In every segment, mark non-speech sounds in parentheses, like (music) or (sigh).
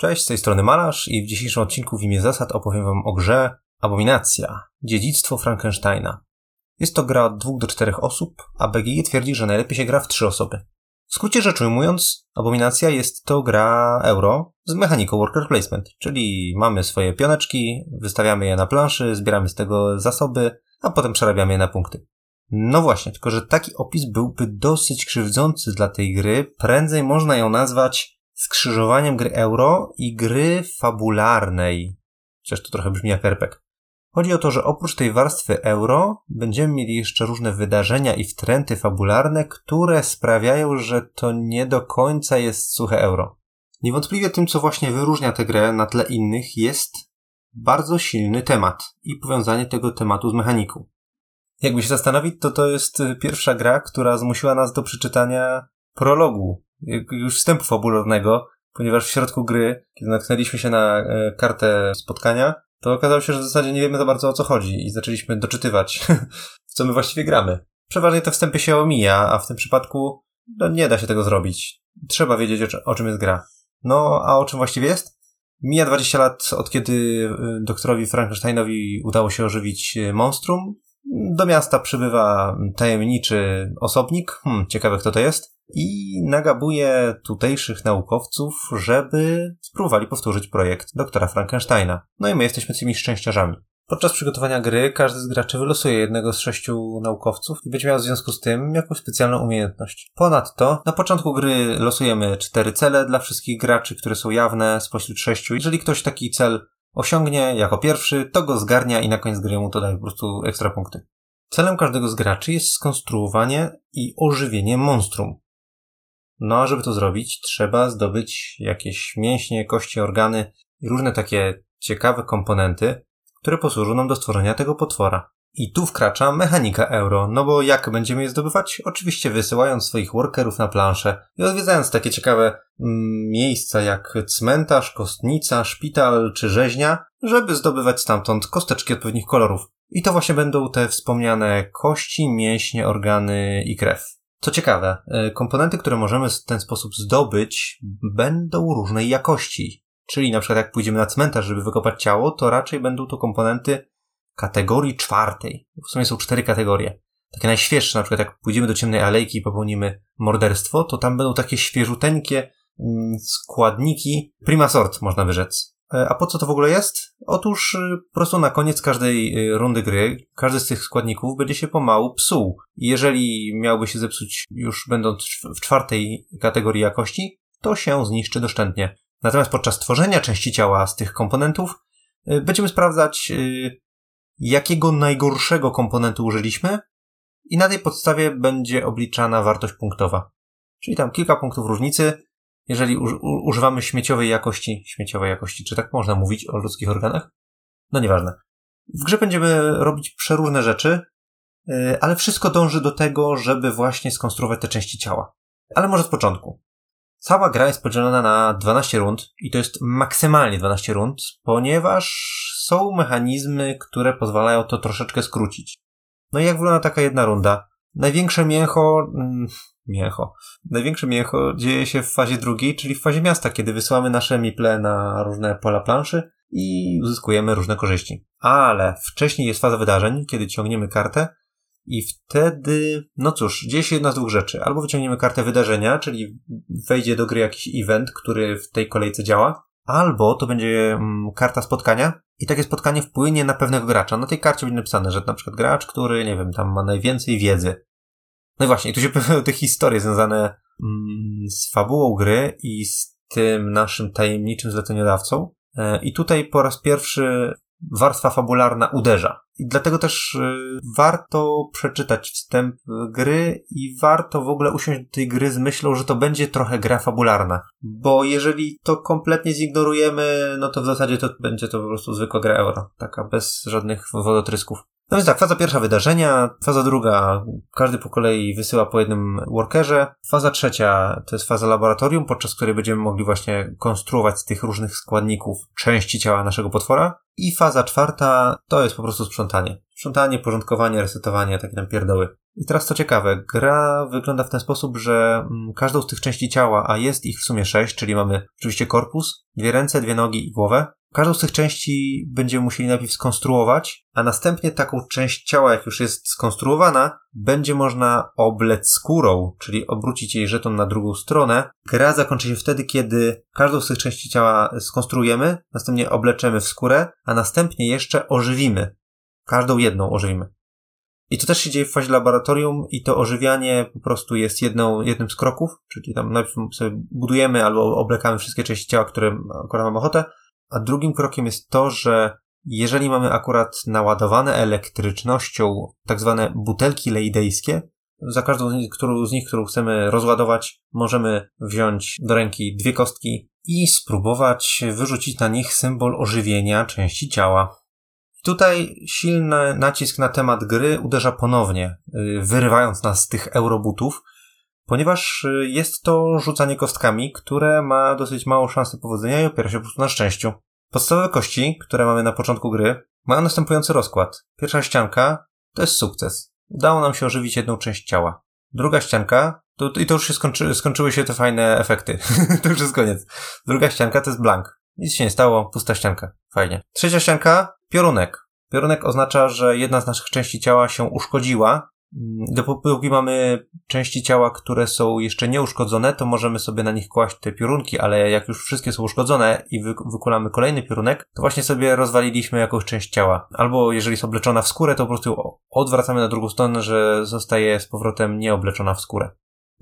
Cześć, z tej strony Malarz i w dzisiejszym odcinku w imię zasad opowiem wam o grze Abominacja. Dziedzictwo Frankensteina. Jest to gra od dwóch do czterech osób, a BGG twierdzi, że najlepiej się gra w trzy osoby. W skrócie rzecz ujmując, Abominacja jest to gra euro z mechaniką worker placement, czyli mamy swoje pioneczki, wystawiamy je na planszy, zbieramy z tego zasoby, a potem przerabiamy je na punkty. No właśnie, tylko że taki opis byłby dosyć krzywdzący dla tej gry. Prędzej można ją nazwać skrzyżowaniem gry euro i gry fabularnej. Chociaż to trochę brzmi jak RPG. Chodzi o to, że oprócz tej warstwy euro będziemy mieli jeszcze różne wydarzenia i wtręty fabularne, które sprawiają, że to nie do końca jest suche euro. Niewątpliwie tym, co właśnie wyróżnia tę grę na tle innych, jest bardzo silny temat i powiązanie tego tematu z mechaniką. Jakby się zastanowić, to to jest pierwsza gra, która zmusiła nas do przeczytania prologu, już wstępu fabularnego, ponieważ w środku gry, kiedy natknęliśmy się na e, kartę spotkania, to okazało się, że w zasadzie nie wiemy za bardzo o co chodzi i zaczęliśmy doczytywać, (laughs) w co my właściwie gramy. Przeważnie te wstępy się omija, a w tym przypadku no, nie da się tego zrobić. Trzeba wiedzieć, o, o czym jest gra. No, a o czym właściwie jest? Mija 20 lat od kiedy e, doktorowi Frankensteinowi udało się ożywić e, monstrum. Do miasta przybywa tajemniczy osobnik. Hmm, ciekawe kto to jest i nagabuje tutejszych naukowców, żeby spróbowali powtórzyć projekt doktora Frankensteina. No i my jesteśmy tymi szczęściarzami. Podczas przygotowania gry każdy z graczy wylosuje jednego z sześciu naukowców i będzie miał w związku z tym jakąś specjalną umiejętność. Ponadto na początku gry losujemy cztery cele dla wszystkich graczy, które są jawne spośród sześciu. Jeżeli ktoś taki cel osiągnie jako pierwszy, to go zgarnia i na koniec gry mu to daje po prostu ekstra punkty. Celem każdego z graczy jest skonstruowanie i ożywienie monstrum. No a żeby to zrobić, trzeba zdobyć jakieś mięśnie, kości, organy i różne takie ciekawe komponenty, które posłużą nam do stworzenia tego potwora. I tu wkracza mechanika euro, no bo jak będziemy je zdobywać? Oczywiście wysyłając swoich workerów na planszę i odwiedzając takie ciekawe mm, miejsca jak cmentarz, kostnica, szpital czy rzeźnia, żeby zdobywać stamtąd kosteczki odpowiednich kolorów. I to właśnie będą te wspomniane kości, mięśnie, organy i krew. Co ciekawe, e, komponenty, które możemy w ten sposób zdobyć, będą różnej jakości. Czyli na przykład jak pójdziemy na cmentarz, żeby wykopać ciało, to raczej będą to komponenty kategorii czwartej. W sumie są cztery kategorie. Takie najświeższe, na przykład jak pójdziemy do ciemnej alejki i popełnimy morderstwo, to tam będą takie świeżuteńkie mm, składniki prima sort, można wyrzec. E, a po co to w ogóle jest? Otóż e, po prostu na koniec każdej e, rundy gry każdy z tych składników będzie się pomału psuł. Jeżeli miałby się zepsuć już będąc w czwartej kategorii jakości, to się zniszczy doszczętnie. Natomiast podczas tworzenia części ciała z tych komponentów będziemy sprawdzać, jakiego najgorszego komponentu użyliśmy i na tej podstawie będzie obliczana wartość punktowa. Czyli tam kilka punktów różnicy, jeżeli używamy śmieciowej jakości, śmieciowej jakości, czy tak można mówić o ludzkich organach? No nieważne. W grze będziemy robić przeróżne rzeczy, y, ale wszystko dąży do tego, żeby właśnie skonstruować te części ciała. Ale może z początku. Cała gra jest podzielona na 12 rund i to jest maksymalnie 12 rund, ponieważ są mechanizmy, które pozwalają to troszeczkę skrócić. No i jak wygląda taka jedna runda? Największe mięcho, mięcho. Największe mięcho dzieje się w fazie drugiej, czyli w fazie miasta, kiedy wysyłamy nasze miple na różne pola planszy i uzyskujemy różne korzyści. Ale wcześniej jest faza wydarzeń, kiedy ciągniemy kartę i wtedy, no cóż, dzieje się jedna z dwóch rzeczy. Albo wyciągniemy kartę wydarzenia, czyli wejdzie do gry jakiś event, który w tej kolejce działa, albo to będzie mm, karta spotkania i takie spotkanie wpłynie na pewnego gracza. Na tej karcie będzie napisane, że na przykład gracz, który, nie wiem, tam ma najwięcej wiedzy, no właśnie, tu się (laughs) pojawiają te historie związane mm, z fabułą gry i z tym naszym tajemniczym zleceniodawcą. E, I tutaj po raz pierwszy warstwa fabularna uderza. I dlatego też y, warto przeczytać wstęp gry i warto w ogóle usiąść do tej gry z myślą, że to będzie trochę gra fabularna. Bo jeżeli to kompletnie zignorujemy, no to w zasadzie to będzie to po prostu zwykła gra euro. Taka bez żadnych wodotrysków. No więc tak, faza pierwsza wydarzenia, faza druga, każdy po kolei wysyła po jednym workerze, faza trzecia to jest faza laboratorium, podczas której będziemy mogli właśnie konstruować z tych różnych składników części ciała naszego potwora i faza czwarta to jest po prostu sprzątanie. Sprzątanie, porządkowanie, resetowanie, takie tam pierdoły. I teraz co ciekawe, gra wygląda w ten sposób, że mm, każdą z tych części ciała, a jest ich w sumie sześć, czyli mamy oczywiście korpus, dwie ręce, dwie nogi i głowę, Każdą z tych części będziemy musieli najpierw skonstruować, a następnie taką część ciała, jak już jest skonstruowana, będzie można oblec skórą, czyli obrócić jej żeton na drugą stronę. Gra zakończy się wtedy, kiedy każdą z tych części ciała skonstruujemy, następnie obleczemy w skórę, a następnie jeszcze ożywimy. Każdą jedną ożywimy. I to też się dzieje w fazie laboratorium i to ożywianie po prostu jest jedną, jednym z kroków, czyli tam najpierw sobie budujemy albo oblekamy wszystkie części ciała, które akurat mamy ochotę, a drugim krokiem jest to, że jeżeli mamy akurat naładowane elektrycznością tak zwane butelki leidejskie, za każdą z nich, którą, z nich, którą chcemy rozładować, możemy wziąć do ręki dwie kostki i spróbować wyrzucić na nich symbol ożywienia części ciała. Tutaj silny nacisk na temat gry uderza ponownie, y, wyrywając nas z tych eurobutów, ponieważ y, jest to rzucanie kostkami, które ma dosyć małą szansę powodzenia i opiera się po prostu na szczęściu. Podstawowe kości, które mamy na początku gry, mają następujący rozkład. Pierwsza ścianka to jest sukces. Udało nam się ożywić jedną część ciała. Druga ścianka, to, i to już się skończy, skończyły się te fajne efekty. (laughs) to już jest koniec. Druga ścianka to jest blank. Nic się nie stało, pusta ścianka. Fajnie. Trzecia ścianka, piorunek. Piorunek oznacza, że jedna z naszych części ciała się uszkodziła Dopóki mamy części ciała, które są jeszcze nieuszkodzone, to możemy sobie na nich kłaść te piorunki, ale jak już wszystkie są uszkodzone i wy wykulamy kolejny piorunek, to właśnie sobie rozwaliliśmy jakąś część ciała. Albo jeżeli jest obleczona w skórę, to po prostu odwracamy na drugą stronę, że zostaje z powrotem nieobleczona w skórę.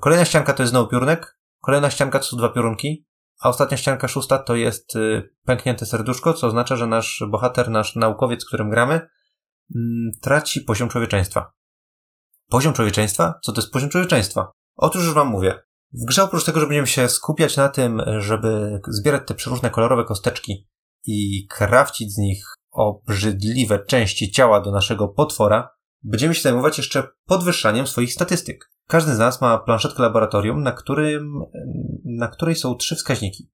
Kolejna ścianka to jest znowu piorunek, kolejna ścianka to są dwa piorunki, a ostatnia ścianka szósta to jest y, pęknięte serduszko, co oznacza, że nasz bohater, nasz naukowiec, którym gramy, mm, traci poziom człowieczeństwa. Poziom człowieczeństwa? Co to jest poziom człowieczeństwa? Otóż już wam mówię. W grze oprócz tego, że będziemy się skupiać na tym, żeby zbierać te przeróżne kolorowe kosteczki i krawcić z nich obrzydliwe części ciała do naszego potwora, będziemy się zajmować jeszcze podwyższaniem swoich statystyk. Każdy z nas ma planszetkę laboratorium, na, którym, na której są trzy wskaźniki.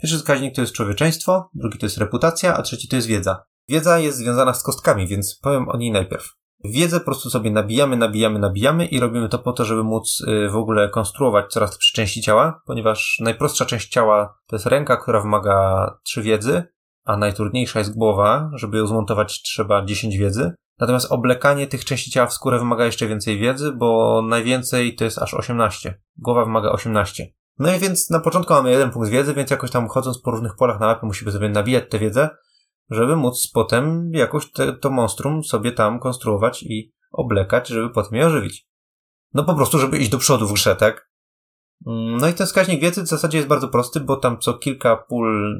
Pierwszy wskaźnik to jest człowieczeństwo, drugi to jest reputacja, a trzeci to jest wiedza. Wiedza jest związana z kostkami, więc powiem o niej najpierw. Wiedzę po prostu sobie nabijamy, nabijamy, nabijamy i robimy to po to, żeby móc y, w ogóle konstruować coraz lepsze części ciała, ponieważ najprostsza część ciała to jest ręka, która wymaga 3 wiedzy, a najtrudniejsza jest głowa. Żeby ją zmontować trzeba 10 wiedzy. Natomiast oblekanie tych części ciała w skórę wymaga jeszcze więcej wiedzy, bo najwięcej to jest aż 18. Głowa wymaga 18. No i więc na początku mamy jeden punkt wiedzy, więc jakoś tam chodząc po różnych polach na mapie musimy sobie nabijać tę wiedzę, żeby móc potem jakoś te, to monstrum sobie tam konstruować i oblekać, żeby potem je ożywić. No po prostu, żeby iść do przodu w grze, tak? Mm, no i ten wskaźnik wiedzy w zasadzie jest bardzo prosty, bo tam co kilka pól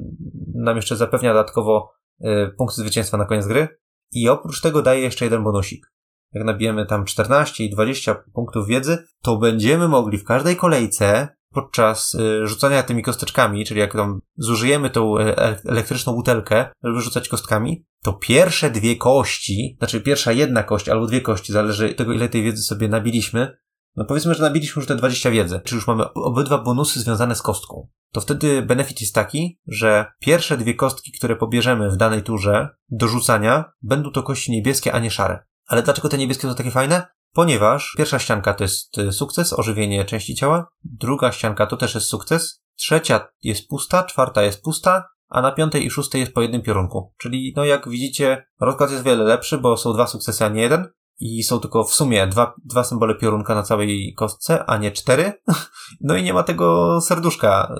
nam jeszcze zapewnia dodatkowo y, punkty zwycięstwa na koniec gry. I oprócz tego daje jeszcze jeden bonusik. Jak nabijemy tam 14 i 20 punktów wiedzy, to będziemy mogli w każdej kolejce podczas y, rzucania tymi kosteczkami, czyli jak tam zużyjemy tą e, elektryczną butelkę, żeby rzucać kostkami, to pierwsze dwie kości, znaczy pierwsza jedna kość albo dwie kości, zależy tego ile tej wiedzy sobie nabiliśmy, no powiedzmy, że nabiliśmy już te 20 wiedzy, czyli już mamy obydwa bonusy związane z kostką. To wtedy benefit jest taki, że pierwsze dwie kostki, które pobierzemy w danej turze do rzucania, będą to kości niebieskie, a nie szare. Ale dlaczego te niebieskie są takie fajne? Ponieważ pierwsza ścianka to jest y, sukces, ożywienie części ciała, druga ścianka to też jest sukces, trzecia jest pusta, czwarta jest pusta, a na piątej i szóstej jest po jednym piorunku. Czyli, no jak widzicie, rozkład jest wiele lepszy, bo są dwa sukcesy, a nie jeden. I są tylko w sumie dwa, dwa symbole piorunka na całej kostce, a nie cztery. (laughs) No i nie ma tego serduszka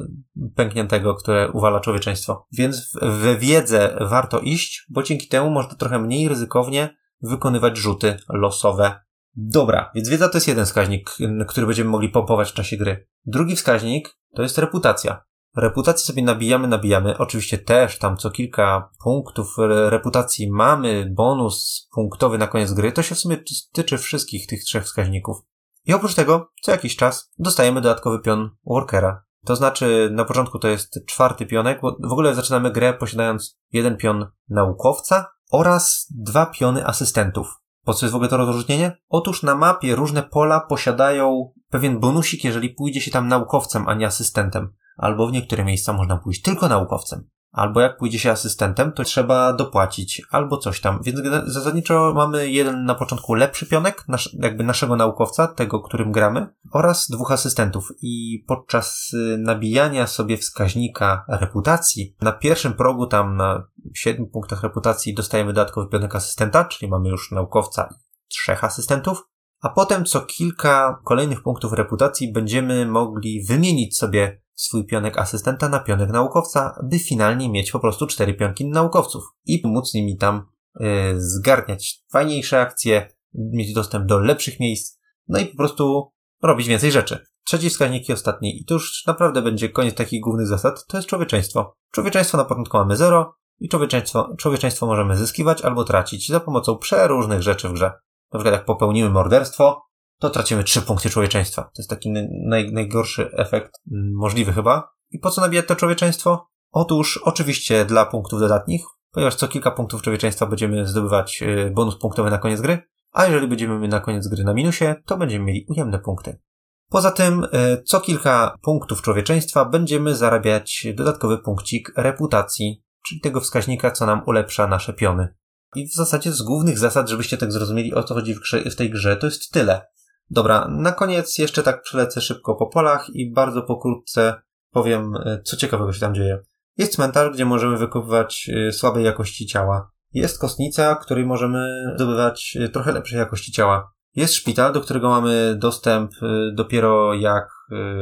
pękniętego, które uwala człowieczeństwo. Więc w wiedzę warto iść, bo dzięki temu można trochę mniej ryzykownie wykonywać rzuty losowe. Dobra, więc wiedza to jest jeden wskaźnik, który będziemy mogli pompować w czasie gry. Drugi wskaźnik to jest reputacja. Reputację sobie nabijamy, nabijamy. Oczywiście też tam co kilka punktów reputacji mamy bonus punktowy na koniec gry. To się w sumie tyczy wszystkich tych trzech wskaźników. I oprócz tego, co jakiś czas dostajemy dodatkowy pion workera. To znaczy, na początku to jest czwarty pionek, bo w ogóle zaczynamy grę posiadając jeden pion naukowca oraz dwa piony asystentów. Po co jest w ogóle to rozróżnienie? Otóż na mapie różne pola posiadają pewien bonusik, jeżeli pójdzie się tam naukowcem, a nie asystentem. Albo w niektóre miejsca można pójść tylko naukowcem. Albo jak pójdzie się asystentem, to trzeba dopłacić, albo coś tam. Więc zasadniczo mamy jeden na początku lepszy pionek, nasz, jakby naszego naukowca, tego, którym gramy, oraz dwóch asystentów. I podczas y, nabijania sobie wskaźnika reputacji, na pierwszym progu, tam na 7 punktach reputacji, dostajemy dodatkowy pionek asystenta, czyli mamy już naukowca i trzech asystentów. A potem co kilka kolejnych punktów reputacji będziemy mogli wymienić sobie swój pionek asystenta na pionek naukowca, by finalnie mieć po prostu cztery pionki naukowców i pomóc nimi tam yy, zgarniać fajniejsze akcje, mieć dostęp do lepszych miejsc, no i po prostu robić więcej rzeczy. Trzeci wskaźnik i ostatni, i to już naprawdę będzie koniec takich głównych zasad, to jest człowieczeństwo. Człowieczeństwo na początku mamy zero i człowieczeństwo, człowieczeństwo możemy zyskiwać albo tracić za pomocą przeróżnych rzeczy w grze. Na przykład jak popełnimy morderstwo, to tracimy trzy punkty człowieczeństwa. To jest taki naj, najgorszy efekt możliwy chyba. I po co nabijać to człowieczeństwo? Otóż oczywiście dla punktów dodatnich, ponieważ co kilka punktów człowieczeństwa będziemy zdobywać y, bonus punktowy na koniec gry, a jeżeli będziemy na koniec gry na minusie, to będziemy mieli ujemne punkty. Poza tym, y, co kilka punktów człowieczeństwa będziemy zarabiać dodatkowy punkcik reputacji, czyli tego wskaźnika, co nam ulepsza nasze piony. I w zasadzie z głównych zasad, żebyście tak zrozumieli o co chodzi w, grze, w tej grze, to jest tyle. Dobra, na koniec jeszcze tak przelecę szybko po polach i bardzo pokrótce powiem, e, co ciekawego się tam dzieje. Jest cmentarz, gdzie możemy wykopywać e, słabej jakości ciała. Jest kostnica, której możemy zdobywać e, trochę lepszej jakości ciała. Jest szpital, do którego mamy dostęp dopiero jak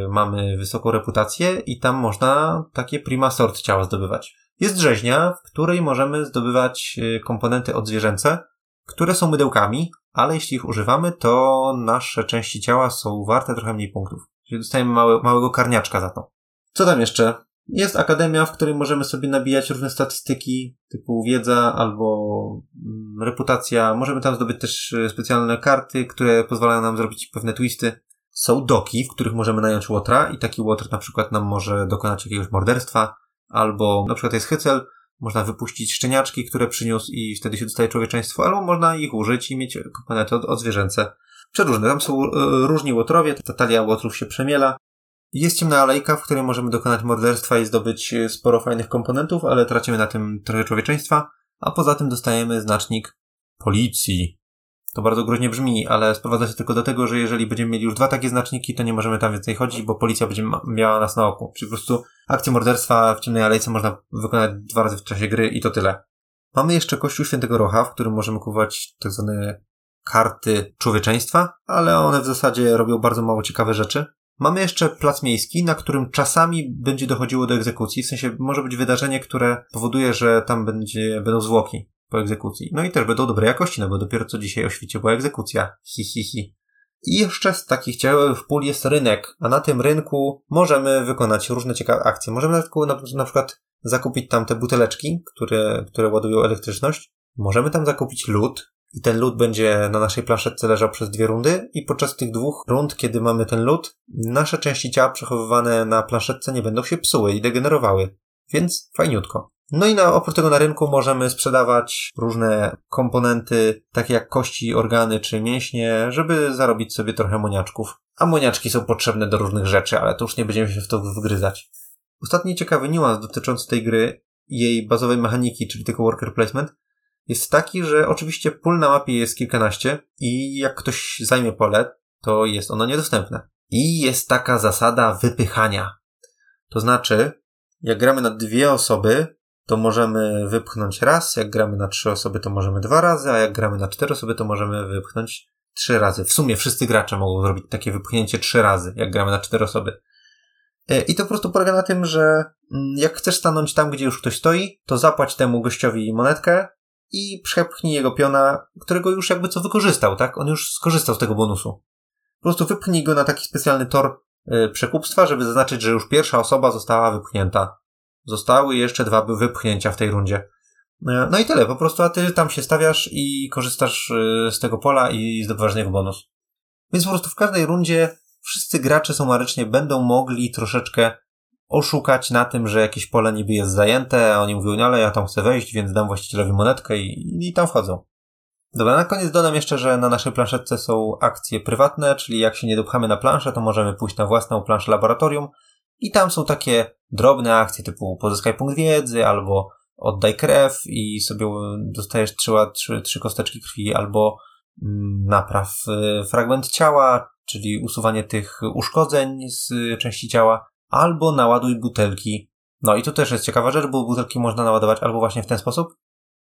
mamy wysoką reputację i tam można takie prima sort ciała zdobywać. Jest rzeźnia, w której możemy zdobywać komponenty odzwierzęce, które są mydełkami, ale jeśli ich używamy, to nasze części ciała są warte trochę mniej punktów. Czyli dostajemy małe, małego karniaczka za to. Co tam jeszcze? Jest akademia, w której możemy sobie nabijać różne statystyki, typu wiedza albo mm, reputacja. Możemy tam zdobyć też e, specjalne karty, które pozwalają nam zrobić pewne twisty. Są doki, w których możemy nająć łotra i taki łotr na przykład nam może dokonać jakiegoś morderstwa, albo na przykład jest hycel, można wypuścić szczeniaczki, które przyniósł i wtedy się dostaje człowieczeństwo, albo można ich użyć i mieć komponenty od, od zwierzęce. Przeróżne. Tam są e, różni łotrowie, ta talia łotrów się przemiela. Jest ciemna alejka, w której możemy dokonać morderstwa i zdobyć e, sporo fajnych komponentów, ale tracimy na tym trochę człowieczeństwa, a poza tym dostajemy znacznik policji. To bardzo groźnie brzmi, ale sprowadza się tylko do tego, że jeżeli będziemy mieli już dwa takie znaczniki, to nie możemy tam więcej chodzić, bo policja będzie miała nas na oku. Czyli po prostu akcję morderstwa w ciemnej alejce można wykonać dwa razy w czasie gry i to tyle. Mamy jeszcze Kościół Świętego Rocha, w którym możemy kupować tak zwane karty człowieczeństwa, ale one w zasadzie robią bardzo mało ciekawe rzeczy. Mamy jeszcze plac miejski, na którym czasami będzie dochodziło do egzekucji, w sensie może być wydarzenie, które powoduje, że tam będzie, będą zwłoki po egzekucji. No i też będą dobrej jakości, no bo dopiero co dzisiaj o świecie była egzekucja. Hi, hi, hi. I jeszcze z takich ciekawych pól jest rynek, a na tym rynku możemy wykonać różne ciekawe akcje. Możemy na, na przykład zakupić tam te buteleczki, które, które ładują elektryczność. Możemy tam zakupić lód i ten lód będzie na naszej planszetce leżał przez dwie rundy i podczas tych dwóch rund, kiedy mamy ten lód, nasze części ciała przechowywane na planszetce nie będą się psuły i degenerowały. Więc fajniutko. No i na, oprócz tego na rynku możemy sprzedawać różne komponenty, takie jak kości, organy czy mięśnie, żeby zarobić sobie trochę moniaczków. A moniaczki są potrzebne do różnych rzeczy, ale to już nie będziemy się w to wgryzać. Ostatni ciekawy niuans dotyczący tej gry jej bazowej mechaniki, czyli tylko worker placement, jest taki, że oczywiście pól na mapie jest kilkanaście i jak ktoś zajmie pole, to jest ono niedostępne. I jest taka zasada wypychania. To znaczy, jak gramy na dwie osoby, to możemy wypchnąć raz, jak gramy na trzy osoby, to możemy dwa razy, a jak gramy na cztery osoby, to możemy wypchnąć trzy razy. W sumie wszyscy gracze mogą zrobić takie wypchnięcie trzy razy, jak gramy na cztery osoby. E, I to po prostu polega na tym, że mm, jak chcesz stanąć tam, gdzie już ktoś stoi, to zapłać temu gościowi monetkę i przepchnij jego piona, którego już jakby co wykorzystał, tak? On już skorzystał z tego bonusu. Po prostu wypchnij go na taki specjalny tor e, przekupstwa, żeby zaznaczyć, że już pierwsza osoba została wypchnięta. Zostały jeszcze dwa wypchnięcia w tej rundzie. E, no i tyle, po prostu, a ty tam się stawiasz i korzystasz e, z tego pola i zdobywasz z niego bonus. Więc po prostu w każdej rundzie wszyscy gracze sumarycznie będą mogli troszeczkę oszukać na tym, że jakieś pole niby jest zajęte, a oni mówią, no ale ja tam chcę wejść, więc dam właścicielowi monetkę i, i tam wchodzą. Dobra, na koniec dodam jeszcze, że na naszej planszetce są akcje prywatne, czyli jak się nie dopchamy na planszę, to możemy pójść na własną planszę laboratorium i tam są takie drobne akcje typu pozyskaj punkt wiedzy albo oddaj krew i sobie dostajesz trzy, trzy, trzy kosteczki krwi albo mm, napraw y, fragment ciała, czyli usuwanie tych uszkodzeń z części ciała, albo naładuj butelki. No i to też jest ciekawa rzecz, bo butelki można naładować albo właśnie w ten sposób,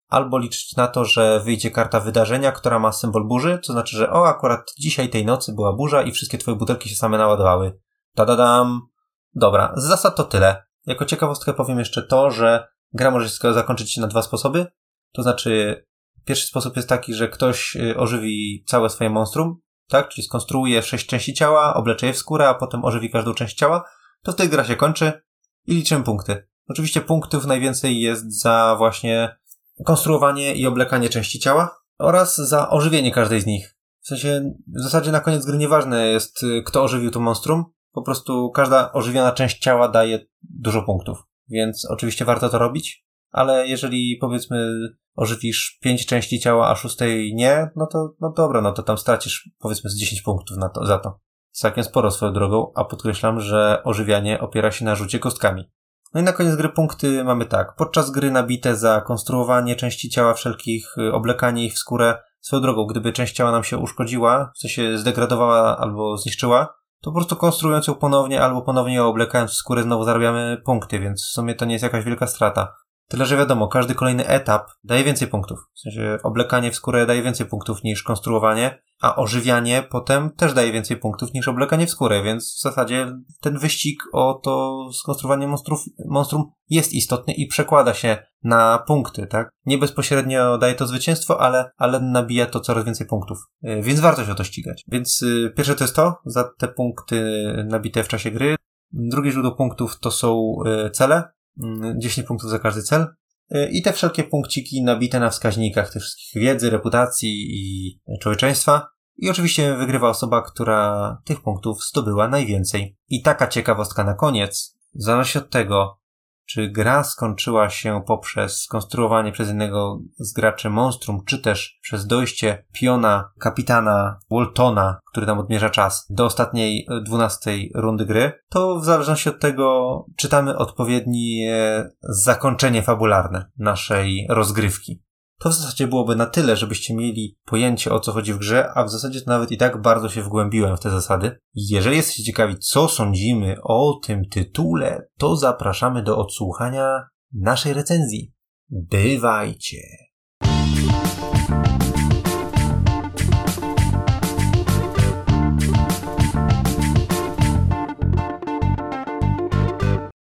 albo liczyć na to, że wyjdzie karta wydarzenia, która ma symbol burzy, to znaczy, że o, akurat dzisiaj tej nocy była burza i wszystkie twoje butelki się same naładowały. Ta-da-dam! Dobra, z zasad to tyle. Jako ciekawostkę powiem jeszcze to, że gra może się zakończyć na dwa sposoby. To znaczy, pierwszy sposób jest taki, że ktoś y, ożywi całe swoje monstrum, tak? Czyli skonstruuje sześć części ciała, oblecze je w skórę, a potem ożywi każdą część ciała. To wtedy gra się kończy i liczymy punkty. Oczywiście punktów najwięcej jest za właśnie konstruowanie i oblekanie części ciała oraz za ożywienie każdej z nich. W sensie, w zasadzie na koniec gry nieważne jest, y, kto ożywił to monstrum. Po prostu każda ożywiona część ciała daje dużo punktów. Więc oczywiście warto to robić, ale jeżeli powiedzmy ożywisz pięć części ciała, a szóstej nie, no to no dobra, no to tam stracisz powiedzmy z 10 punktów na to, za to. Całkiem sporo swoją drogą, a podkreślam, że ożywianie opiera się na rzucie kostkami. No i na koniec gry punkty mamy tak. Podczas gry nabite za konstruowanie części ciała wszelkich, y, oblekanie ich w skórę. Swoją drogą, gdyby część ciała nam się uszkodziła, w sensie zdegradowała albo zniszczyła, to po prostu konstruując ją ponownie albo ponownie ją oblekając w skórę znowu zarabiamy punkty, więc w sumie to nie jest jakaś wielka strata. Tyle, że wiadomo, każdy kolejny etap daje więcej punktów. W sensie oblekanie w skórę daje więcej punktów niż konstruowanie, a ożywianie potem też daje więcej punktów niż oblekanie w skórę, więc w zasadzie ten wyścig o to skonstruowanie monstrów, monstrum jest istotny i przekłada się na punkty, tak? Nie bezpośrednio daje to zwycięstwo, ale, ale nabija to coraz więcej punktów. Y, więc warto się o to ścigać. Więc yy, pierwsze to jest to, za te punkty nabite w czasie gry. Drugie źródło punktów to są yy, cele, 10 mm, punktów za każdy cel. Y, I te wszelkie punkciki nabite na wskaźnikach tych wszystkich wiedzy, reputacji i człowieczeństwa. I oczywiście wygrywa osoba, która tych punktów zdobyła najwięcej. I taka ciekawostka na koniec. Zależności od tego, czy gra skończyła się poprzez skonstruowanie przez jednego z graczy monstrum, czy też przez dojście piona kapitana Waltona, który tam odmierza czas, do ostatniej dwunastej rundy gry, to w zależności od tego czytamy odpowiednie zakończenie fabularne naszej rozgrywki. To w zasadzie byłoby na tyle, żebyście mieli pojęcie o co chodzi w grze, a w zasadzie to nawet i tak bardzo się wgłębiłem w te zasady. Jeżeli jesteście ciekawi, co sądzimy o tym tytule, to zapraszamy do odsłuchania naszej recenzji. Bywajcie!